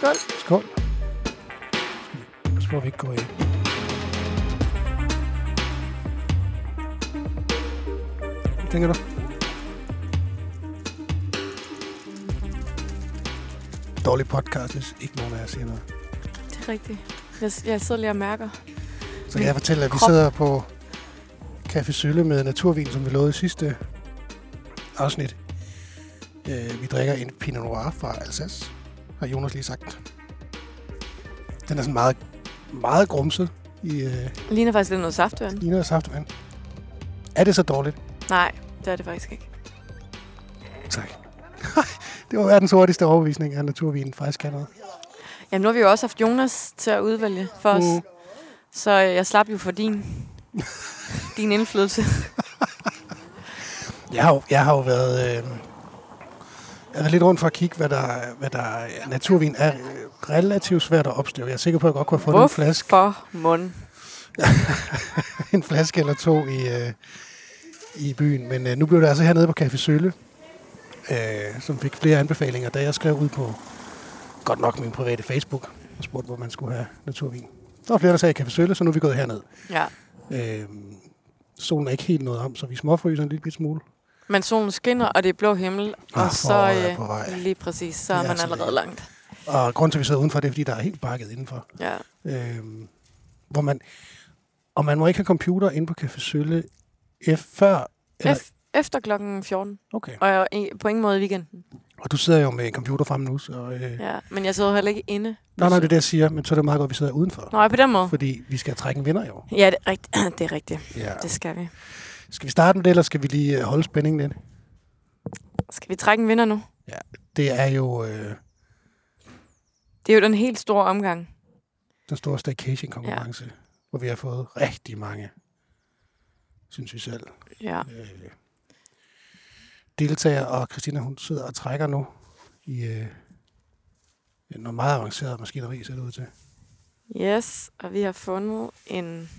Skål. Skål. Så må vi ikke gå i. Hvad tænker du? Dårlig podcast, hvis ikke nogen af jer siger noget. Det er rigtigt. Jeg, jeg sidder lige og mærker. Så kan jeg fortælle, at vi krop. sidder på Café Sølle med naturvin, som vi lovede i sidste afsnit. Øh, vi drikker en Pinot Noir fra Alsace, har Jonas lige sagt. Den er sådan meget, meget grumset i øh, Ligner faktisk lidt noget saftvand. ligner saftevand. Er det så dårligt? Nej, det er det faktisk ikke. Tak. det var verdens hurtigste overbevisning, at naturvinen faktisk kan noget. Jamen, nu har vi jo også haft Jonas til at udvælge for os. Mm. Så øh, jeg slap jo for din, din indflydelse. Jeg har, jo- jeg har jo været... Øh, jeg har været lidt rundt for at kigge, hvad der, hvad der er. Naturvin er relativt svært at opstøve. Jeg er sikker på, at jeg godt kunne have fundet en flaske, For mund. en flaske eller to i, øh, i byen. Men øh, nu blev det altså hernede på Café Sølle, øh, som fik flere anbefalinger, da jeg skrev ud på godt nok min private Facebook og spurgte, hvor man skulle have naturvin. Der var flere, der sagde Café Sølle, så nu er vi gået herned. Ja. Øh, solen er ikke helt nået om, så vi småfryser en lille smule. Men solen skinner, og det er blå himmel. Ah, og så er på vej. lige præcis, så er man allerede langt. Og grunden til, at vi sidder udenfor, det er, fordi der er helt bakket indenfor. Ja. Øhm, hvor man, og man må ikke have computer inde på Café Sølle F før. Eller, F- efter klokken 14. okay. Og jeg, i- på ingen måde i weekenden. Og du sidder jo med en computer fremme nu, så... Øh, ja. Men jeg sidder heller ikke inde. Nej, nej, det er det, jeg siger, men så er det meget godt, at vi sidder udenfor. Nå, på den måde. Fordi vi skal trække en vinder jo. Ja, det er rigtigt. det er rigtigt. Ja. Det skal vi. Skal vi starte med det, eller skal vi lige øh, holde spændingen lidt? Skal vi trække en vinder nu? Det er jo øh, Det er jo den helt store omgang. den store staycation-konkurrence, ja. hvor vi har fået rigtig mange, synes vi selv, Ja. øh, deltagere, og Christina, hun sidder og trækker nu i øh, noget meget avanceret maskineri, ser det ud til. Yes, og vi har fundet en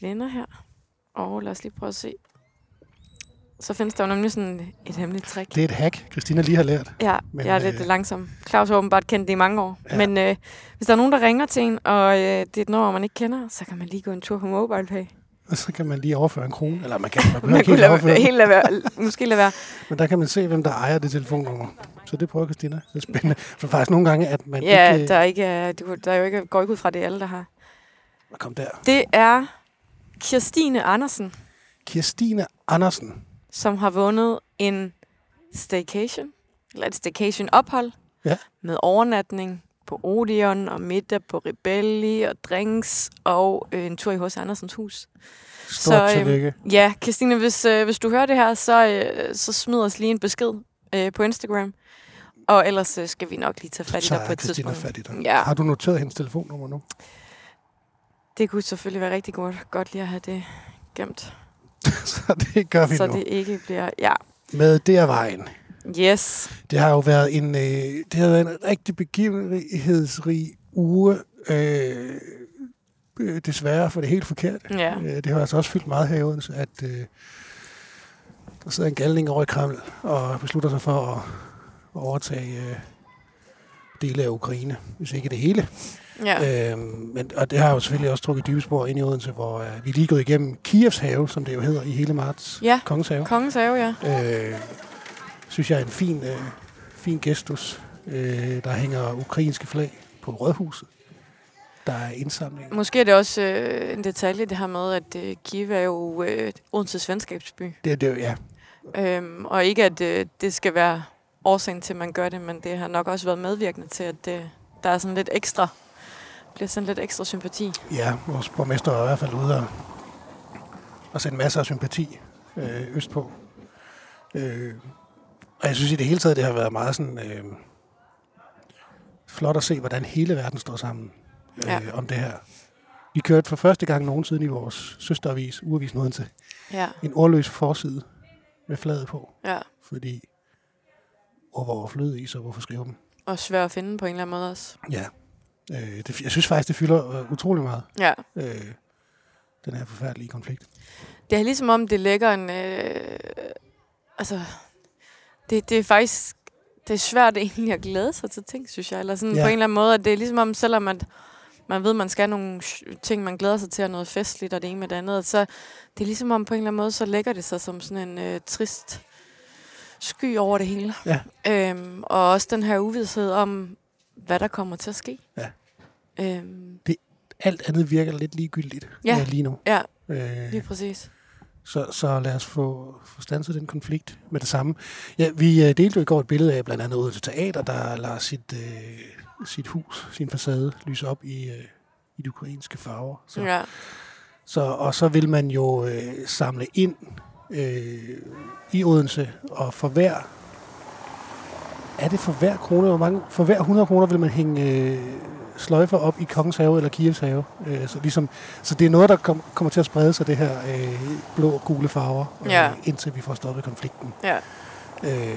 vinder her. Og lad os lige prøve at se. Så findes der jo nemlig sådan et hemmeligt trick. Det er et hack, Christina lige har lært. Ja, Men, jeg er lidt øh, langsom. Claus har åbenbart kendt det i mange år. Ja. Ja. Men øh, hvis der er nogen, der ringer til en, og øh, det er et nummer, man ikke kender, så kan man lige gå en tur på MobilePay. Og så kan man lige overføre en krone. Eller man kan, man Man kunne helt lade, overføre, helt lade være, måske lade være. men der kan man se, hvem der ejer det telefonnummer. Så det prøver Christina. Det er spændende. For faktisk nogle gange, at man Ja, ikke... der, er ikke, er- der er jo ikke, går ikke ud fra, det alle, der har. Kom der. Det er Kirstine Andersen, Kirstine Andersen. som har vundet en staycation, eller et staycation-ophold, Ja. med overnatning på Odeon og middag på Rebelli og drinks og øh, en tur i hos Andersens hus. Stort Så, øhm, tillykke. Ja, Christine, hvis, øh, hvis du hører det her, så, øh, så smid os lige en besked øh, på Instagram. Og ellers øh, skal vi nok lige tage fat i dig på et Christina tidspunkt. fat i dig. Ja. Har du noteret hendes telefonnummer nu? Det kunne selvfølgelig være rigtig godt, godt lige at have det gemt, så det gør vi så nu. det ikke bliver... Ja, Med det er vejen. yes. Det har jo været en, øh, det har været en rigtig begivenhedsrig uge. Øh, øh, desværre for det helt forkert. Ja. Øh, det har altså også fyldt meget her i Odense, at øh, der sidder en galning over i Kreml og beslutter sig for at, at overtage øh, dele af Ukraine, hvis ikke det hele. Ja. Øhm, men, og det har jo selvfølgelig også trukket dybe spor ind i Odense, hvor øh, vi er lige gået igennem Kievs have, som det jo hedder i hele marts. Ja. Kongens have. Kongens have, ja. Øh, synes jeg er en fin, øh, fin gestus. Øh, der hænger ukrainske flag på Rådhuset. Der er indsamling. Måske er det også øh, en detalje, det her med, at øh, Kiev er jo øh, Odenses venskabsby. Det er det, jo, ja. Øhm, og ikke, at øh, det skal være årsagen til, at man gør det, men det har nok også været medvirkende til, at det, der er sådan lidt ekstra, bliver sådan lidt ekstra sympati. Ja, vores borgmester er i hvert fald ude og, og sende masser af sympati øh, østpå. Øh, og jeg synes i det hele taget, det har været meget sådan, øh, flot at se, hvordan hele verden står sammen øh, Ja. om det her. Vi kørte for første gang nogensinde i vores søsteravis, Ugeavisen Odense, Ja, en ordløs forside med flaget på, ja. fordi hvor var overflødige, så hvorfor skrive dem? Og svær at finde på en eller anden måde også. Ja. Øh, det, jeg synes faktisk, det fylder øh, utrolig meget, Ja. øh, den her forfærdelige konflikt. Det er ligesom om, det lægger en... Øh, altså, det, det er faktisk det er svært egentlig at glæde sig til ting, synes jeg. Eller sådan Ja. på en eller anden måde, at det er ligesom om, selvom at man ved, man skal nogle sh- ting, man glæder sig til, og noget festligt, og det ene med det andet, så det er ligesom om, på en eller anden måde, så lægger det sig som sådan en øh, trist sky over det hele. Ja. Øhm, og også den her uvidshed om, hvad der kommer til at ske. Ja. Øhm, Alt andet virker lidt ligegyldigt Ja. øh, lige nu. ja, Øh, lige præcis. så, så lad os få, få stanset den konflikt med det samme. Ja, vi øh, delte jo i går et billede af blandt andet til teater, der lader sit, øh, sit hus, sin facade, lyse op i, øh, i de ukrainske farver. Så, Ja. så, og så vil man jo øh, samle ind øh, i Odense, og for hver er det for hver krone, hvor mange, for hver 100 kroner vil man hænge øh, sløjfer op i Kongens Have eller Kievs Have. Øh, så, ligesom, så det er noget, der kom, kommer til at sprede sig, det her øh, blå og gule farver, øh, Ja. indtil vi får stoppet konflikten. ja. Øh,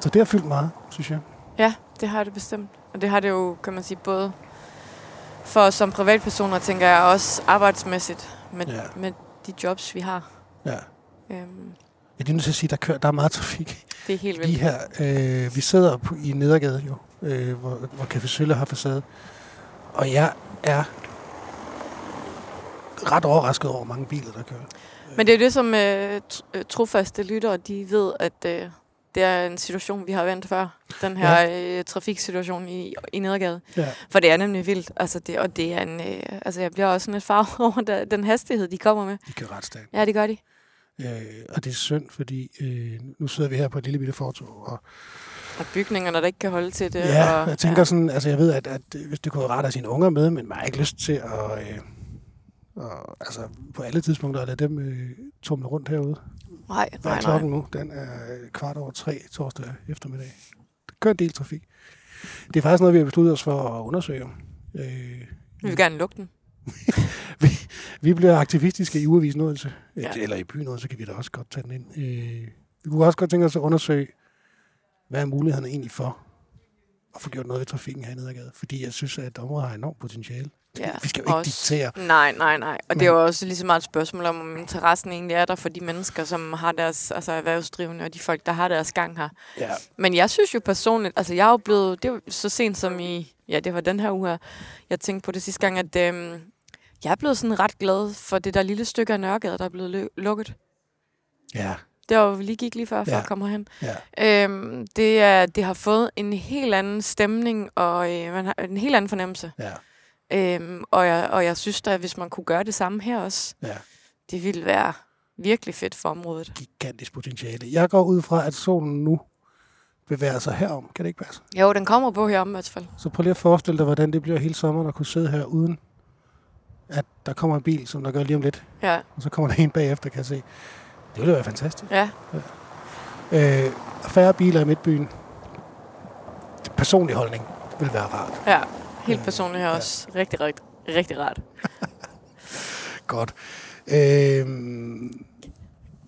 så det har fyldt meget, synes jeg. Ja, det har det bestemt. Og det har det jo, kan man sige, både for som privatpersoner, tænker jeg, også arbejdsmæssigt med, ja. med de jobs, vi har. Ja. Øhm, Jeg er nødt til at sige, der, kører, der er meget trafik det er helt lige vildt. her. Øh, vi sidder på, i Nedergade jo, øh, hvor, hvor Café Sølle har facade. Og jeg er ret overrasket over, hvor mange biler, der kører. Men det er jo det, som øh, øh, trofaste lyttere, de ved, at øh, det er en situation, vi har vendt før. Den her ja. øh, trafiksituation i, i Nedergade. Ja. For det er nemlig vildt. Altså det, og det er en, øh, altså jeg bliver også sådan lidt farvet over der, den hastighed, de kommer med. De kører ret stærkt. Ja, det gør de. Øh, og det er synd, fordi øh, nu sidder vi her på et lille bitte fortog, og Og bygningerne, der ikke kan holde til det. ja, og, jeg tænker sådan, altså jeg ved, at, at hvis det kunne rart at sine unger med, men man har ikke lyst til at, øh, og, altså på alle tidspunkter at lade dem øh, tumle rundt herude. Nej, nej, nej. klokken nu? Den er kvart over tre torsdag eftermiddag. Der kører en del trafik. Det er faktisk noget, vi har besluttet os for at undersøge. Øh, Vi vil gerne lukke den. vi bliver aktivistiske i ugeavisen Odense. Ja. Eller i byen Odense kan vi da også godt tage den ind. Øh, vi kunne også godt tænke os at undersøge, hvad er mulighederne egentlig for at få gjort noget ved trafikken her i Nedergade. Fordi jeg synes, at området har enormt potentiale. Ja, vi skal jo ikke også. diktere. Nej, nej, nej. Og Men- det er jo også lige så meget et spørgsmål om, om interessen egentlig er der for de mennesker, som har deres altså erhvervsdrivende, og de folk, der har deres gang her. Ja, Men jeg synes jo personligt, altså jeg er jo blevet, det var så sent som i, ja det var den her uge her, jeg tænkte på det sidste gang, at øhm, jeg er blevet sådan ret glad for det der lille stykke af Nørregade, der er blevet lukket. ja, Det var, vi lige gik lige før, Ja. jeg kom herhen. ja. Øhm, det, er, det har fået en helt anden stemning, og øh, man har en helt anden fornemmelse. ja, Øhm, og, jeg, og jeg synes da, at hvis man kunne gøre det samme her også, ja. det ville være virkelig fedt for området. Gigantisk potentiale. Jeg går ud fra, at solen nu bevæger sig herom. Kan det ikke passe? Jo, den kommer på her om i hvert fald. Så prøv lige at forestille dig, hvordan det bliver hele sommeren at kunne sidde her uden, at der kommer en bil, som der gør lige om lidt. Ja, Og så kommer der en bagefter, kan jeg se. Det ville være fantastisk. ja, Øh, færre biler i midtbyen. Personlig holdning vil være rart. ja. Helt Øh, personligt her ja. også. Rigtig, rigtig, rigtig rart. Godt. Øh,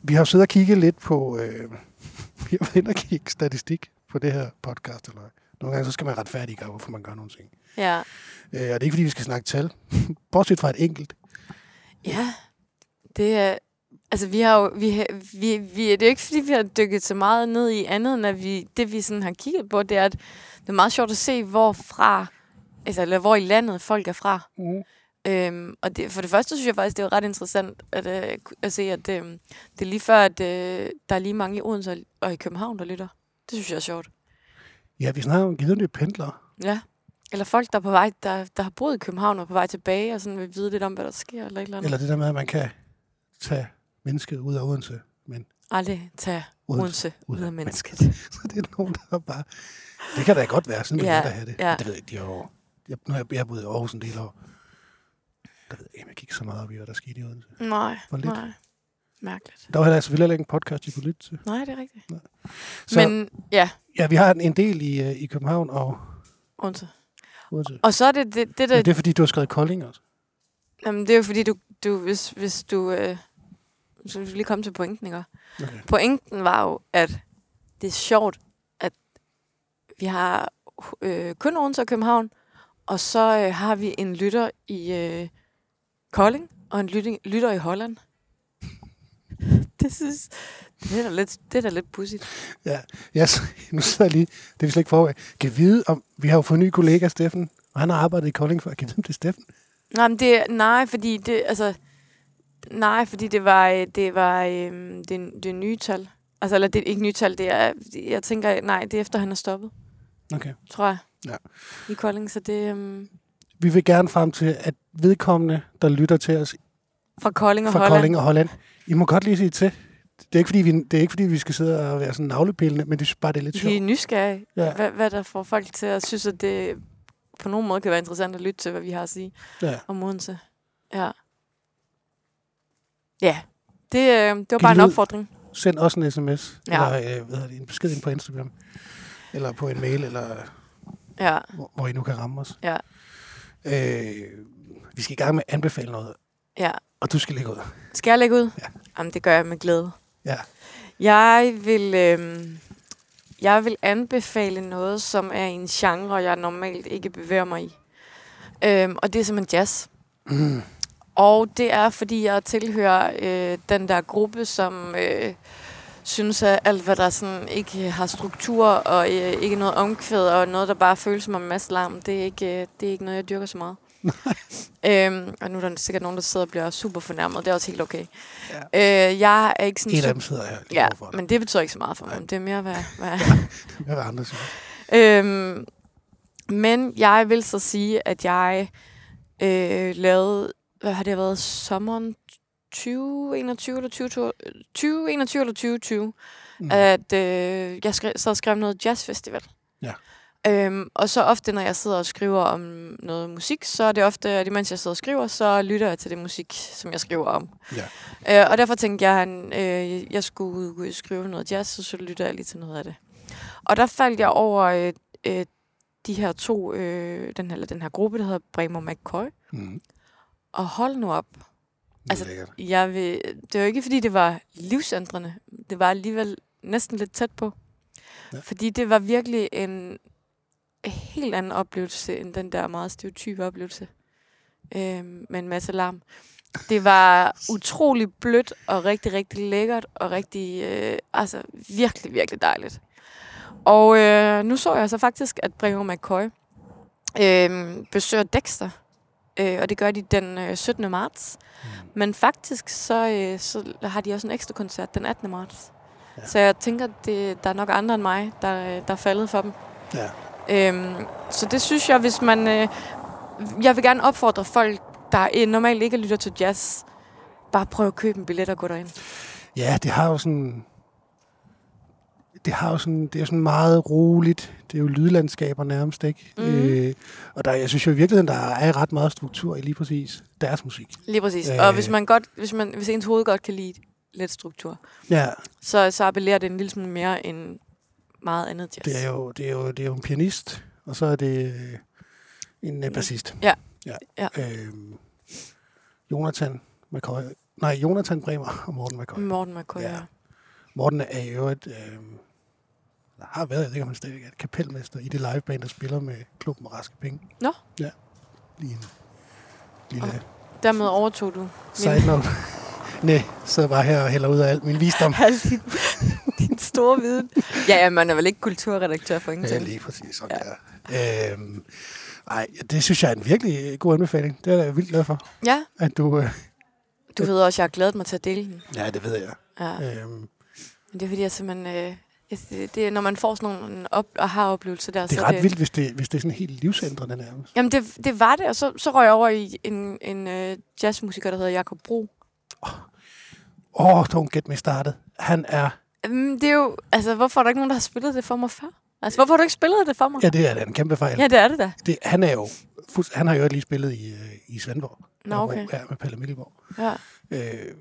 vi har jo siddet og kigget lidt på... Øh, vi har været inde og kigge statistik på det her podcast. Eller. Nogle gange så skal man retfærdiggøre, hvorfor man gør nogle ting. Ja. Øh, og det er ikke, fordi vi skal snakke tal. Bortset fra et enkelt. Ja, det er... Altså, vi har jo... Vi, vi, vi, det er jo ikke, fordi vi har dykket så meget ned i andet, end at vi, det, vi sådan har kigget på, det er, at det er meget sjovt at se, hvorfra... Altså, eller hvor i landet folk er fra. Mm. Øhm, og det, for det første synes jeg faktisk, det er ret interessant at, øh, at se, at øh, det er lige før, at øh, der er lige mange i Odense og i København, der lytter. Det synes jeg er sjovt. Ja, vi snakker om givet pendlere. Ja. Eller folk, der, er på vej, der, der har boet i København og er på vej tilbage, og sådan vil vide lidt om, hvad der sker, eller et eller andet. Eller det der med, at man kan tage mennesket ud af Odense. Men Aldrig tage Odense Odense ud af mennesket. så det er nogen, der bare... Det kan da godt være, sådan Ja, jeg da have det. ja. Det ved jeg ikke, de har jo... Jeg, nu har jeg, jeg har boet i Aarhus en del år. Der ved jeg ikke, jeg gik så meget op i, hvad der skete i Odense. Nej, For lidt. nej. Mærkeligt. Der var heller selvfølgelig heller ikke en podcast, I kunne lytte til. Nej, det er rigtigt. Så Men, ja, ja, vi har en, del i, øh, i København og Odense. Odense. Og så er det det, det der... Men det er fordi, du har skrevet Kolding også. Jamen, det er jo fordi, du, du hvis, hvis du... Øh, så vi lige komme til pointen, ikke? Okay. Pointen var jo, at det er sjovt, at vi har øh, kun Odense og København, og så øh, har vi en lytter i øh, Kolding, og en lytter, lytter i Holland. Det synes det er da lidt, det er da lidt pudsigt. Ja, yes, nu sidder jeg lige, det er vi slet ikke forud. Kan vi vide, om vi har jo fået en ny kollega, Steffen, og han har arbejdet i Kolding før. Kan vi vide, om det er Steffen? Nej, men det, nej, fordi det, altså, nej, fordi det var, øh, det var, øhm, det, det nye tal. Altså, eller det er ikke nye tal, det er, jeg tænker, nej, det er efter, han er stoppet, Okay. tror jeg. Ja. I Kolding, så det øhm, Vi vil gerne frem til, at vedkommende, der lytter til os fra Kolding og fra Holland. Kolding og Holland, I må godt lige sige til. Det er ikke, fordi vi, det er ikke, fordi vi skal sidde og være sådan navlepillende, men det synes bare, det er lidt Vi er sjovt. nysgerrige. Ja. Hvad, hvad der får folk til at synes, at det på nogen måde kan være interessant at lytte til, hvad vi har at sige Ja. om Odense. Ja. Ja. Det, øh, det var Giv bare en lyd. opfordring. Send os en sms, Ja. eller øh, hvad det, en besked ind på Instagram, eller på en mail, eller Ja. hvor, hvor I nu kan ramme os. Ja. Øh, vi skal i gang med at anbefale noget, Ja. og du skal lægge ud. Skal jeg lægge ud? Ja. Jamen, det gør jeg med glæde. Ja. Jeg vil, øh, jeg vil anbefale noget, som er en genre, jeg normalt ikke bevæger mig i. Øhm, og det er simpelthen jazz. Mm. Og det er, fordi jeg tilhører øh, den der gruppe, som øh, synes, at alt, hvad der sådan ikke har struktur, og øh, ikke noget omkvæd, og noget, der bare føles som en masse larm, det er ikke, øh, det er ikke noget, jeg dyrker så meget. Øhm, og nu er der sikkert nogen, der sidder og bliver super fornærmet. Det er også helt okay. Ja. Øh, jeg er ikke sådan En af dem sidder her. Ja, men det betyder ikke så meget for mig. Nej. Det er mere, hvad... hvad Hvad andre siger. øhm, men jeg vil så sige, at jeg øh, lavede... Hvad har det været? Sommeren 2021 eller 2022? 2021 eller 2020. Mm. At øh, jeg skrev, så skrev noget jazzfestival. Ja. Øhm, og så ofte, når jeg sidder og skriver om noget musik, så er det ofte, at imens jeg sidder og skriver, så lytter jeg til det musik, som jeg skriver om. Ja. Øh, og derfor tænkte jeg, at øh, jeg skulle skrive noget jazz, så, så lytter jeg lige til noget af det. Og der faldt jeg over øh, øh, de her to, øh, den, her, eller den her gruppe, der hedder Bremer McCoy. Mm. Og hold nu op. Altså, lækkert. Jeg vil, det var ikke, fordi det var livsændrende. Det var alligevel næsten lidt tæt på. Ja. Fordi det var virkelig en helt anden oplevelse, end den der meget stereotype oplevelse. Øh, med en masse larm. Det var utrolig blødt og rigtig, rigtig lækkert og rigtig, øh, altså virkelig, virkelig dejligt. Og øh, nu så jeg så faktisk, at Bremer McCoy øh, besøger Dexter. Øh, og det gør de den øh, 17. marts. Mm. Men faktisk så, øh, så har de også en ekstra koncert den 18. marts. Ja. Ja. Så jeg tænker, det, der er nok andre end mig, der, øh, der er faldet for dem. Ja. Øhm, så det synes jeg, hvis man... Øh, jeg vil gerne opfordre folk, der øh, normalt ikke lytter til jazz, bare prøv at købe en billet og gå derind. ja, det har jo sådan... Det har jo sådan, det er sådan meget roligt. Det er jo lydlandskaber nærmest, ikke? Mhm. Øh, og der, jeg synes jo i virkeligheden, der er ret meget struktur i lige præcis deres musik. Lige præcis. Øh. Øh. Og hvis man godt, hvis, man, hvis ens hoved godt kan lide lidt struktur, Ja, så, så appellerer det en lille smule mere end meget andet jazz. det er jo, det er jo, det er jo en pianist, og så er det øh, en øh, bassist. Ja. ja. Ja. Øhm, Jonathan McCoy. Nej, Jonathan Bremer og Morten McCoy. Morten McCoy, Ja. ja. Morten er jo et... Øh, der har været, jeg ved ikke om han stadigvæk er et kapelmester i det liveband, der spiller med klubben og Raske Penge. Nå. Ja. Lige en lille Okay. Dermed overtog du side note. Nej, sidder bare her og hælder ud af alt min visdom. din store viden. Ja, ja, man er vel ikke kulturredaktør for Ja, ingenting. lige præcis. Sådan ja. der. Øhm, ej, det synes jeg er en virkelig god anbefaling. Det er jeg vildt glad for, Ja, at du... Øh, du ved også, at jeg har glædet mig til at dele den. ja, det ved jeg. Ja. Øhm, Men det er fordi, jeg simpelthen... Øh, jeg- det, det, er, når man får sådan nogle op- og har oplevelser der, det så er ret vildt, hvis det, hvis det er sådan helt livsændrende nærmest. Jamen, det, det var det, og så, så røg jeg over i en, en uh, jazzmusiker, der hedder Jakob Bro. Åh, oh, don't get me started. Han er... Um, det er jo... Altså, hvorfor er der ikke nogen, der har spillet det for mig før? Altså, hvorfor har du ikke spillet det for mig? Ja, det er da en kæmpe fejl. ja det er det da. Det, han er jo... Han har jo lige spillet i, øh, i Svendborg. Nå, okay. Ja, med Pelle Milleborg. Ja. Øh,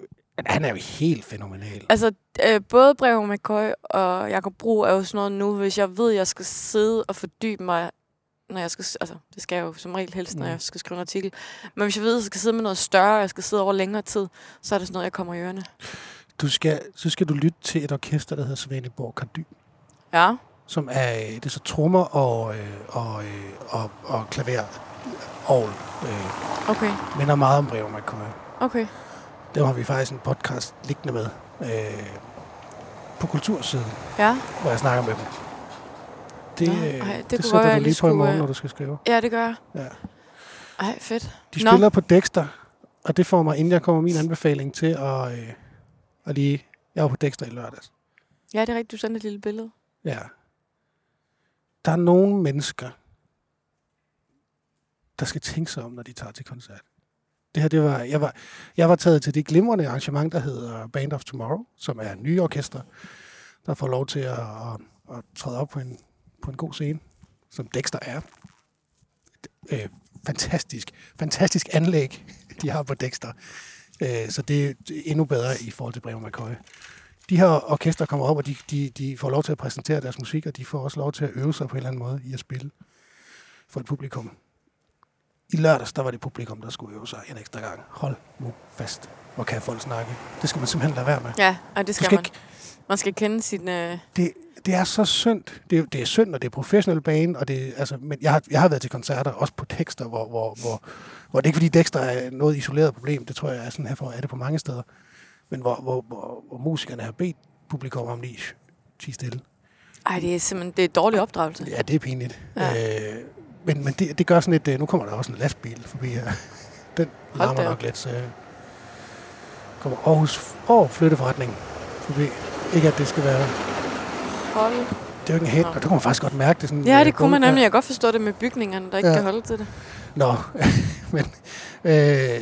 han er jo helt fænomenal. Altså, øh, både Brev McCoy og Jakob Bro er jo sådan noget nu, hvis jeg ved, at jeg skal sidde og fordybe mig, når jeg skal, altså, det skal jeg jo som regel helst, når Mm. jeg skal skrive en artikel. Men hvis jeg ved, at jeg skal sidde med noget større, og jeg skal sidde over længere tid, så er det sådan noget, jeg kommer i ørerne. Du skal, så skal du lytte til et orkester, der hedder Svaneborg Kardy, Ja. som er, øh, det er så trommer og, øh, og, øh, og, og klaver og øh, Okay. minder meget om Brev McCoy. Okay. Der har vi faktisk en podcast liggende med, øh, på kultursiden, Ja, hvor jeg snakker med dem. Det, Nå, ej, det, det kunne sætter du lige på i morgen, når du skal skrive. ja det gør jeg. Ja. Ej, fedt. De Nå. spiller på Dexter, og det får mig, inden jeg kommer min anbefaling til at, øh, at lige... Jeg var på Dexter i lørdags. Ja, det er rigtigt, du sendte et lille billede. Ja. Der er nogle mennesker, der skal tænke sig om, når de tager til koncert. Det her, det var, jeg var, jeg var taget til det glimrende arrangement, der hedder Band of Tomorrow, som er en ny orkester, der får lov til at, at, at træde op på en, på en god scene, som Dexter er. Øh, fantastisk, fantastisk anlæg, de har på Dexter. Øh, så det er endnu bedre i forhold til Bremer McCoy. De her orkester kommer op, og de, de, de får lov til at præsentere deres musik, og de får også lov til at øve sig på en eller anden måde i at spille for et publikum. I lørdags, der var det publikum, der skulle øve sig en ekstra gang. Hold nu fast. Hvor kan folk snakke? Det skal man simpelthen lade være med. Ja, og det Du skal, skal man. ikke, Man skal kende sin... Øh... det, det er så synd. Det, er- det er synd, når det er professionel bane, og det, altså, men jeg har, jeg har været til koncerter, også på tekster, hvor, hvor, hvor, hvor det er ikke fordi Dexter er noget isoleret problem, det tror jeg er sådan her for, er det på mange steder, men hvor, hvor, hvor, hvor musikerne har bedt publikum om lige tige stille. Ej, det er simpelthen det er dårlig opdragelse. Ja, det er pinligt. Ja. Øh, men men det, det gør sådan lidt, øh, nu kommer der også en lastbil forbi her. Den Hold larmer da nok lidt, så øh, kommer Aarhus Åh, flytteforretning forbi. Ikke at det skal være, Hold. det er jo ikke en hæt, og det kunne man faktisk godt mærke det sådan. Ja, øh, det kunne man nemlig. Jeg kan godt forstå det med bygningerne, der ikke Ja. kan holde til det. Nå, men, øh,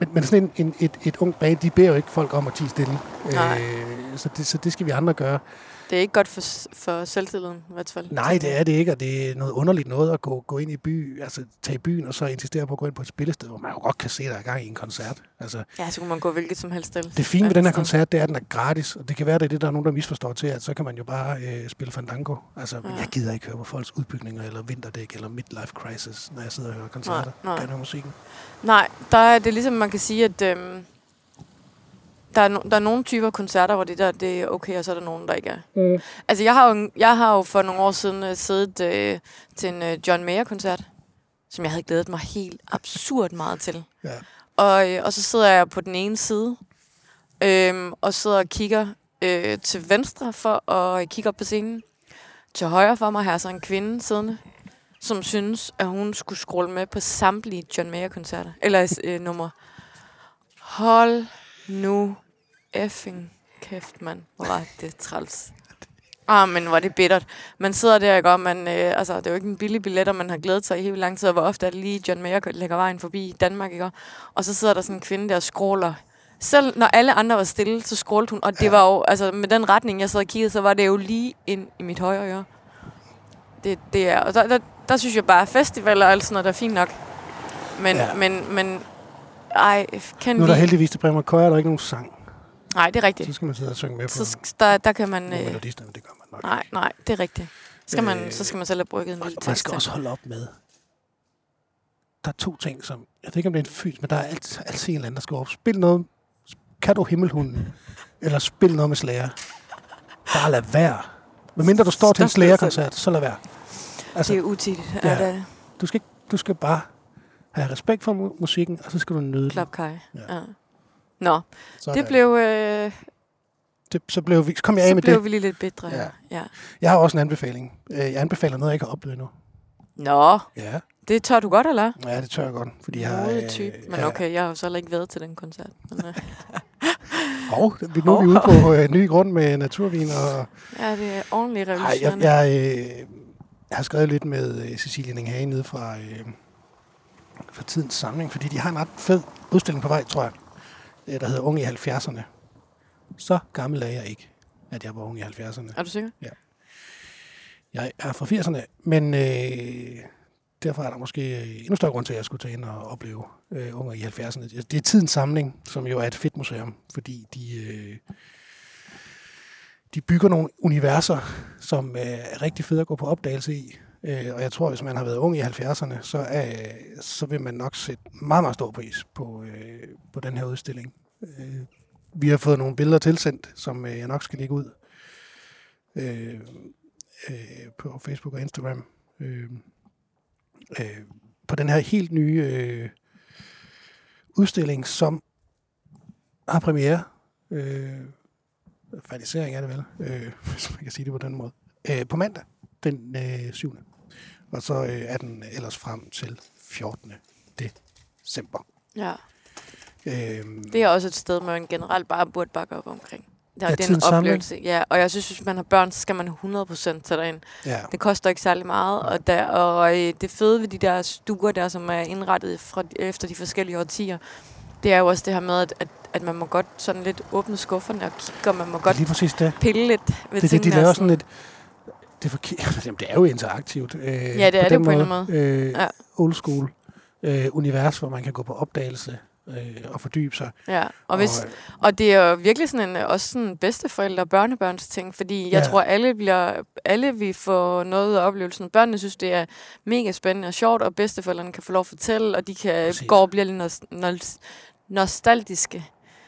men, men sådan en, en, et, et ungt band, de beder jo ikke folk om at tige stille. Nej. Øh, så, det, så det skal vi andre gøre. Det er ikke godt for, for selvtilliden, i hvert fald. Nej, det er det ikke, og det er noget underligt noget at gå, gå ind i by, altså tage i byen og så insistere på at gå ind på et spillested, hvor man jo godt kan se, der er gang i en koncert. Altså, Ja, så kunne man gå hvilket som helst sted. det fine ved den her koncert, det er, at den er gratis, og det kan være, det er det, der er nogen, der misforstår til, at så kan man jo bare øh, spille Fandango. Altså, Ja. jeg gider ikke høre på folks udbygninger, eller vinterdæk, eller midlife crisis, når jeg sidder og hører koncerter. Nej, nej. Musikken. Nej, der er det ligesom, man kan sige, at øhm, der, er no, der er nogle typer koncerter, hvor det der det er okay, og så er der nogen, der ikke er. Mm. Altså, jeg har jo, jeg har jo for nogle år siden uh, siddet uh, til en uh, John Mayer-koncert, som jeg havde glædet mig helt absurd meget til. Ja. Og, øh, og så sidder jeg på den ene side, øhm, og sidder og kigger øh, til venstre for at kigge op på scenen. Til højre for mig her er så en kvinde siddende, som synes, at hun skulle scrolle med på samtlige John Mayer-koncerter. Eller øh, nummer. Hold nu effing kæft, mand. Hvor var det træls. Ah, men hvor er det bittert. Man sidder der, ikke? Og man, øh, altså, det er jo ikke en billig billet, og man har glædet sig i helt lang tid, og hvor ofte er det lige John Mayer lægger vejen forbi Danmark, ikke? Og så sidder der sådan en kvinde der og scroller. Selv når alle andre var stille, så scrollede hun, og det Ja. var jo, altså med den retning, jeg sad og kiggede, så var det jo lige ind i mit højre øre. Det, det er, og der, der, der synes jeg bare, at festivaler og alt sådan noget, der er fint nok. Men, Ja. men, men, ej, kan Nu er vi... der heldigvis til Bremer Køjer, der er ikke nogen sang. Nej, det er Så rigtigt. skal man sidde og synge med på Så der, der kan man... Øh, melodistemme, det gør man nok. nej, nej, det er rigtigt. Skal man, Øh, så skal man selv have brygget en lille man tekst. skal til. også holde op med. Der er to ting, som... Jeg ved ikke, om det er en fys, men der er altid, altid en eller anden, der skal op. Spil noget... Kan du himmelhunden? Eller spil noget med slager. Bare lad være. Men mindre du står til en Stop slagerkoncert, så lad være. Altså, Det er utidigt. Ja. Ja. Er det du skal, ikke, du skal bare have respekt for mu- musikken, og så skal du nyde den. klapkaj? Ja. Ja. Nå, Sådan. det blev, øh, det, så blev vi, så kom jeg af så med blev det. vi lige lidt bedre. Ja. Ja. Jeg har også en anbefaling. Øh, Jeg anbefaler noget, jeg ikke har oplevet endnu. Nå, Ja, det tør du godt, eller? ja det tør jeg godt. Fordi jeg har, øh, type. Men ja. okay, jeg har jo så ikke været til den koncert. Men, øh, nu er vi ude på øh, ny grund med naturvin og ja, det er ordentligt Ej, jeg, revolutionerende. jeg, øh, jeg har skrevet lidt med øh, Cecilie Ninghage nede fra, øh, fra tidens samling, fordi de har en ret fed udstilling på vej, tror jeg, der hedder Unge i 70'erne. Så gammel er jeg ikke, at jeg var ung i 70'erne. Er du sikker? Jeg er fra 80'erne, men øh, derfor er der måske øh, endnu større grund til, at jeg skulle tage ind og opleve øh, Unge i 70'erne. Det er tidens samling, som jo er et fedt museum, fordi de... Øh, de bygger nogle universer, som øh, er rigtig fede at gå på opdagelse i. Øh, og jeg tror, hvis man har været ung i 70'erne, så, øh, så vil man nok sætte meget, meget stor pris på, øh, på den her udstilling. Øh, vi har fået nogle billeder tilsendt, som øh, jeg nok skal lægge ud øh, øh, på Facebook og Instagram. Øh, øh, på den her helt nye øh, udstilling, som har premiere øh, fanisering er det vel, øh, hvis man kan sige det på den måde. Øh, på mandag, den øh, 7. Og så øh, er den ellers frem til 14. december. Ja. Øh, Det er også et sted, man generelt bare burde bakke op omkring. Der, Ja, det er en oplevelse. Ja, og jeg synes, hvis man har børn, så skal man 100% tage ind. ja, Det koster ikke særlig meget, og, der, og øh, det fede ved de der stuer der, som er indrettet fra, efter de forskellige årtier, det er jo også det her med, at, at, at man må godt sådan lidt åbne skufferne og kigge, og man må godt lige præcis det. pille lidt ved Det, det, de tingene. laver og sådan lidt... Det er, for, jamen, det er jo interaktivt. Øh, Ja, det er det den på en eller anden Øh, Ja. Old school øh, univers, hvor man kan gå på opdagelse øh, og fordybe sig. Ja, og, hvis, Og, øh, og det er jo virkelig sådan en, også sådan bedsteforældre- og børnebørns ting, fordi jeg Ja. tror, alle, bliver, alle vil få noget af oplevelsen. Børnene synes, det er mega spændende og sjovt, og bedsteforældrene kan få lov at fortælle, og de kan Præcis. gå og blive lidt nos- nos- nostalgiske.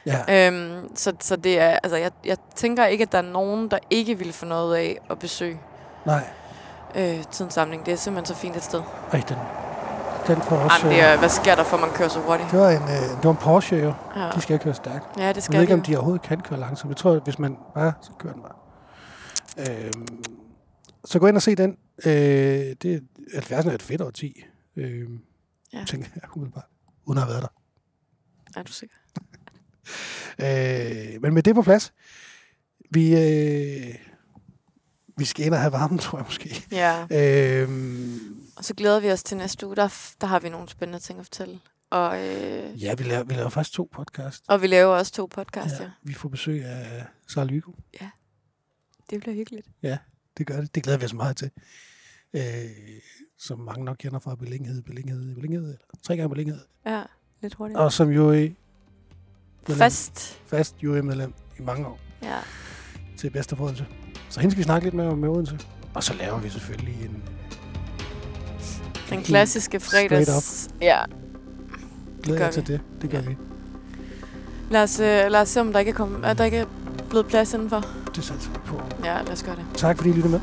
ja, Øhm, så, så det er, altså, jeg, jeg tænker ikke, at der er nogen, der ikke vil få noget af at besøge nej, øh, tidens samling. Det er simpelthen så fint et sted. rigtig. Den får også... Jamen, det er, hvad sker der for, man kører så hurtigt? det var en, øh, det var en Porsche jo. Ja, De skal køre stærkt. ja det Jeg skal ved ikke, de om de overhovedet kan køre langsomt. Jeg tror, at hvis man bare... Så kører den bare. Øhm, så gå ind og se den. Øh, det er 70'erne er et fedt årti. Øh, ja. tænker jeg umiddelbart. Uden at have været der. Er du sikker? Øh, men med det på plads, vi, øh, vi skal ind og have varmen, tror jeg måske. Ja. Øh, Og så glæder vi os til næste uge. Der, der har vi nogle spændende ting at fortælle. Og, øh, ja, vi laver, vi laver faktisk to podcast. og vi laver også to podcasts, ja. ja. Vi får besøg af Sarah Lyko. Det bliver hyggeligt. Det gør det. Det glæder vi os meget til. Øh, som mange nok kender fra beliggenhed, beliggenhed, beliggenhed. Eller tre gange beliggenhed. Ja, lidt hurtigt. Og som jo er Fast. fast jury-medlem i mange år Ja. Til bedste Odense. Så hende skal vi snakke lidt med med Odense. Og så laver vi selvfølgelig en Den Helt klassiske fredags... Ja. glæder jer til det. Det gør Ja. vi. Lad os, øh, lad os se, om der ikke er, kommet, at der ikke er blevet plads indenfor. Det satser vi på. Ja, lad os gøre det. Tak fordi I lyttede med.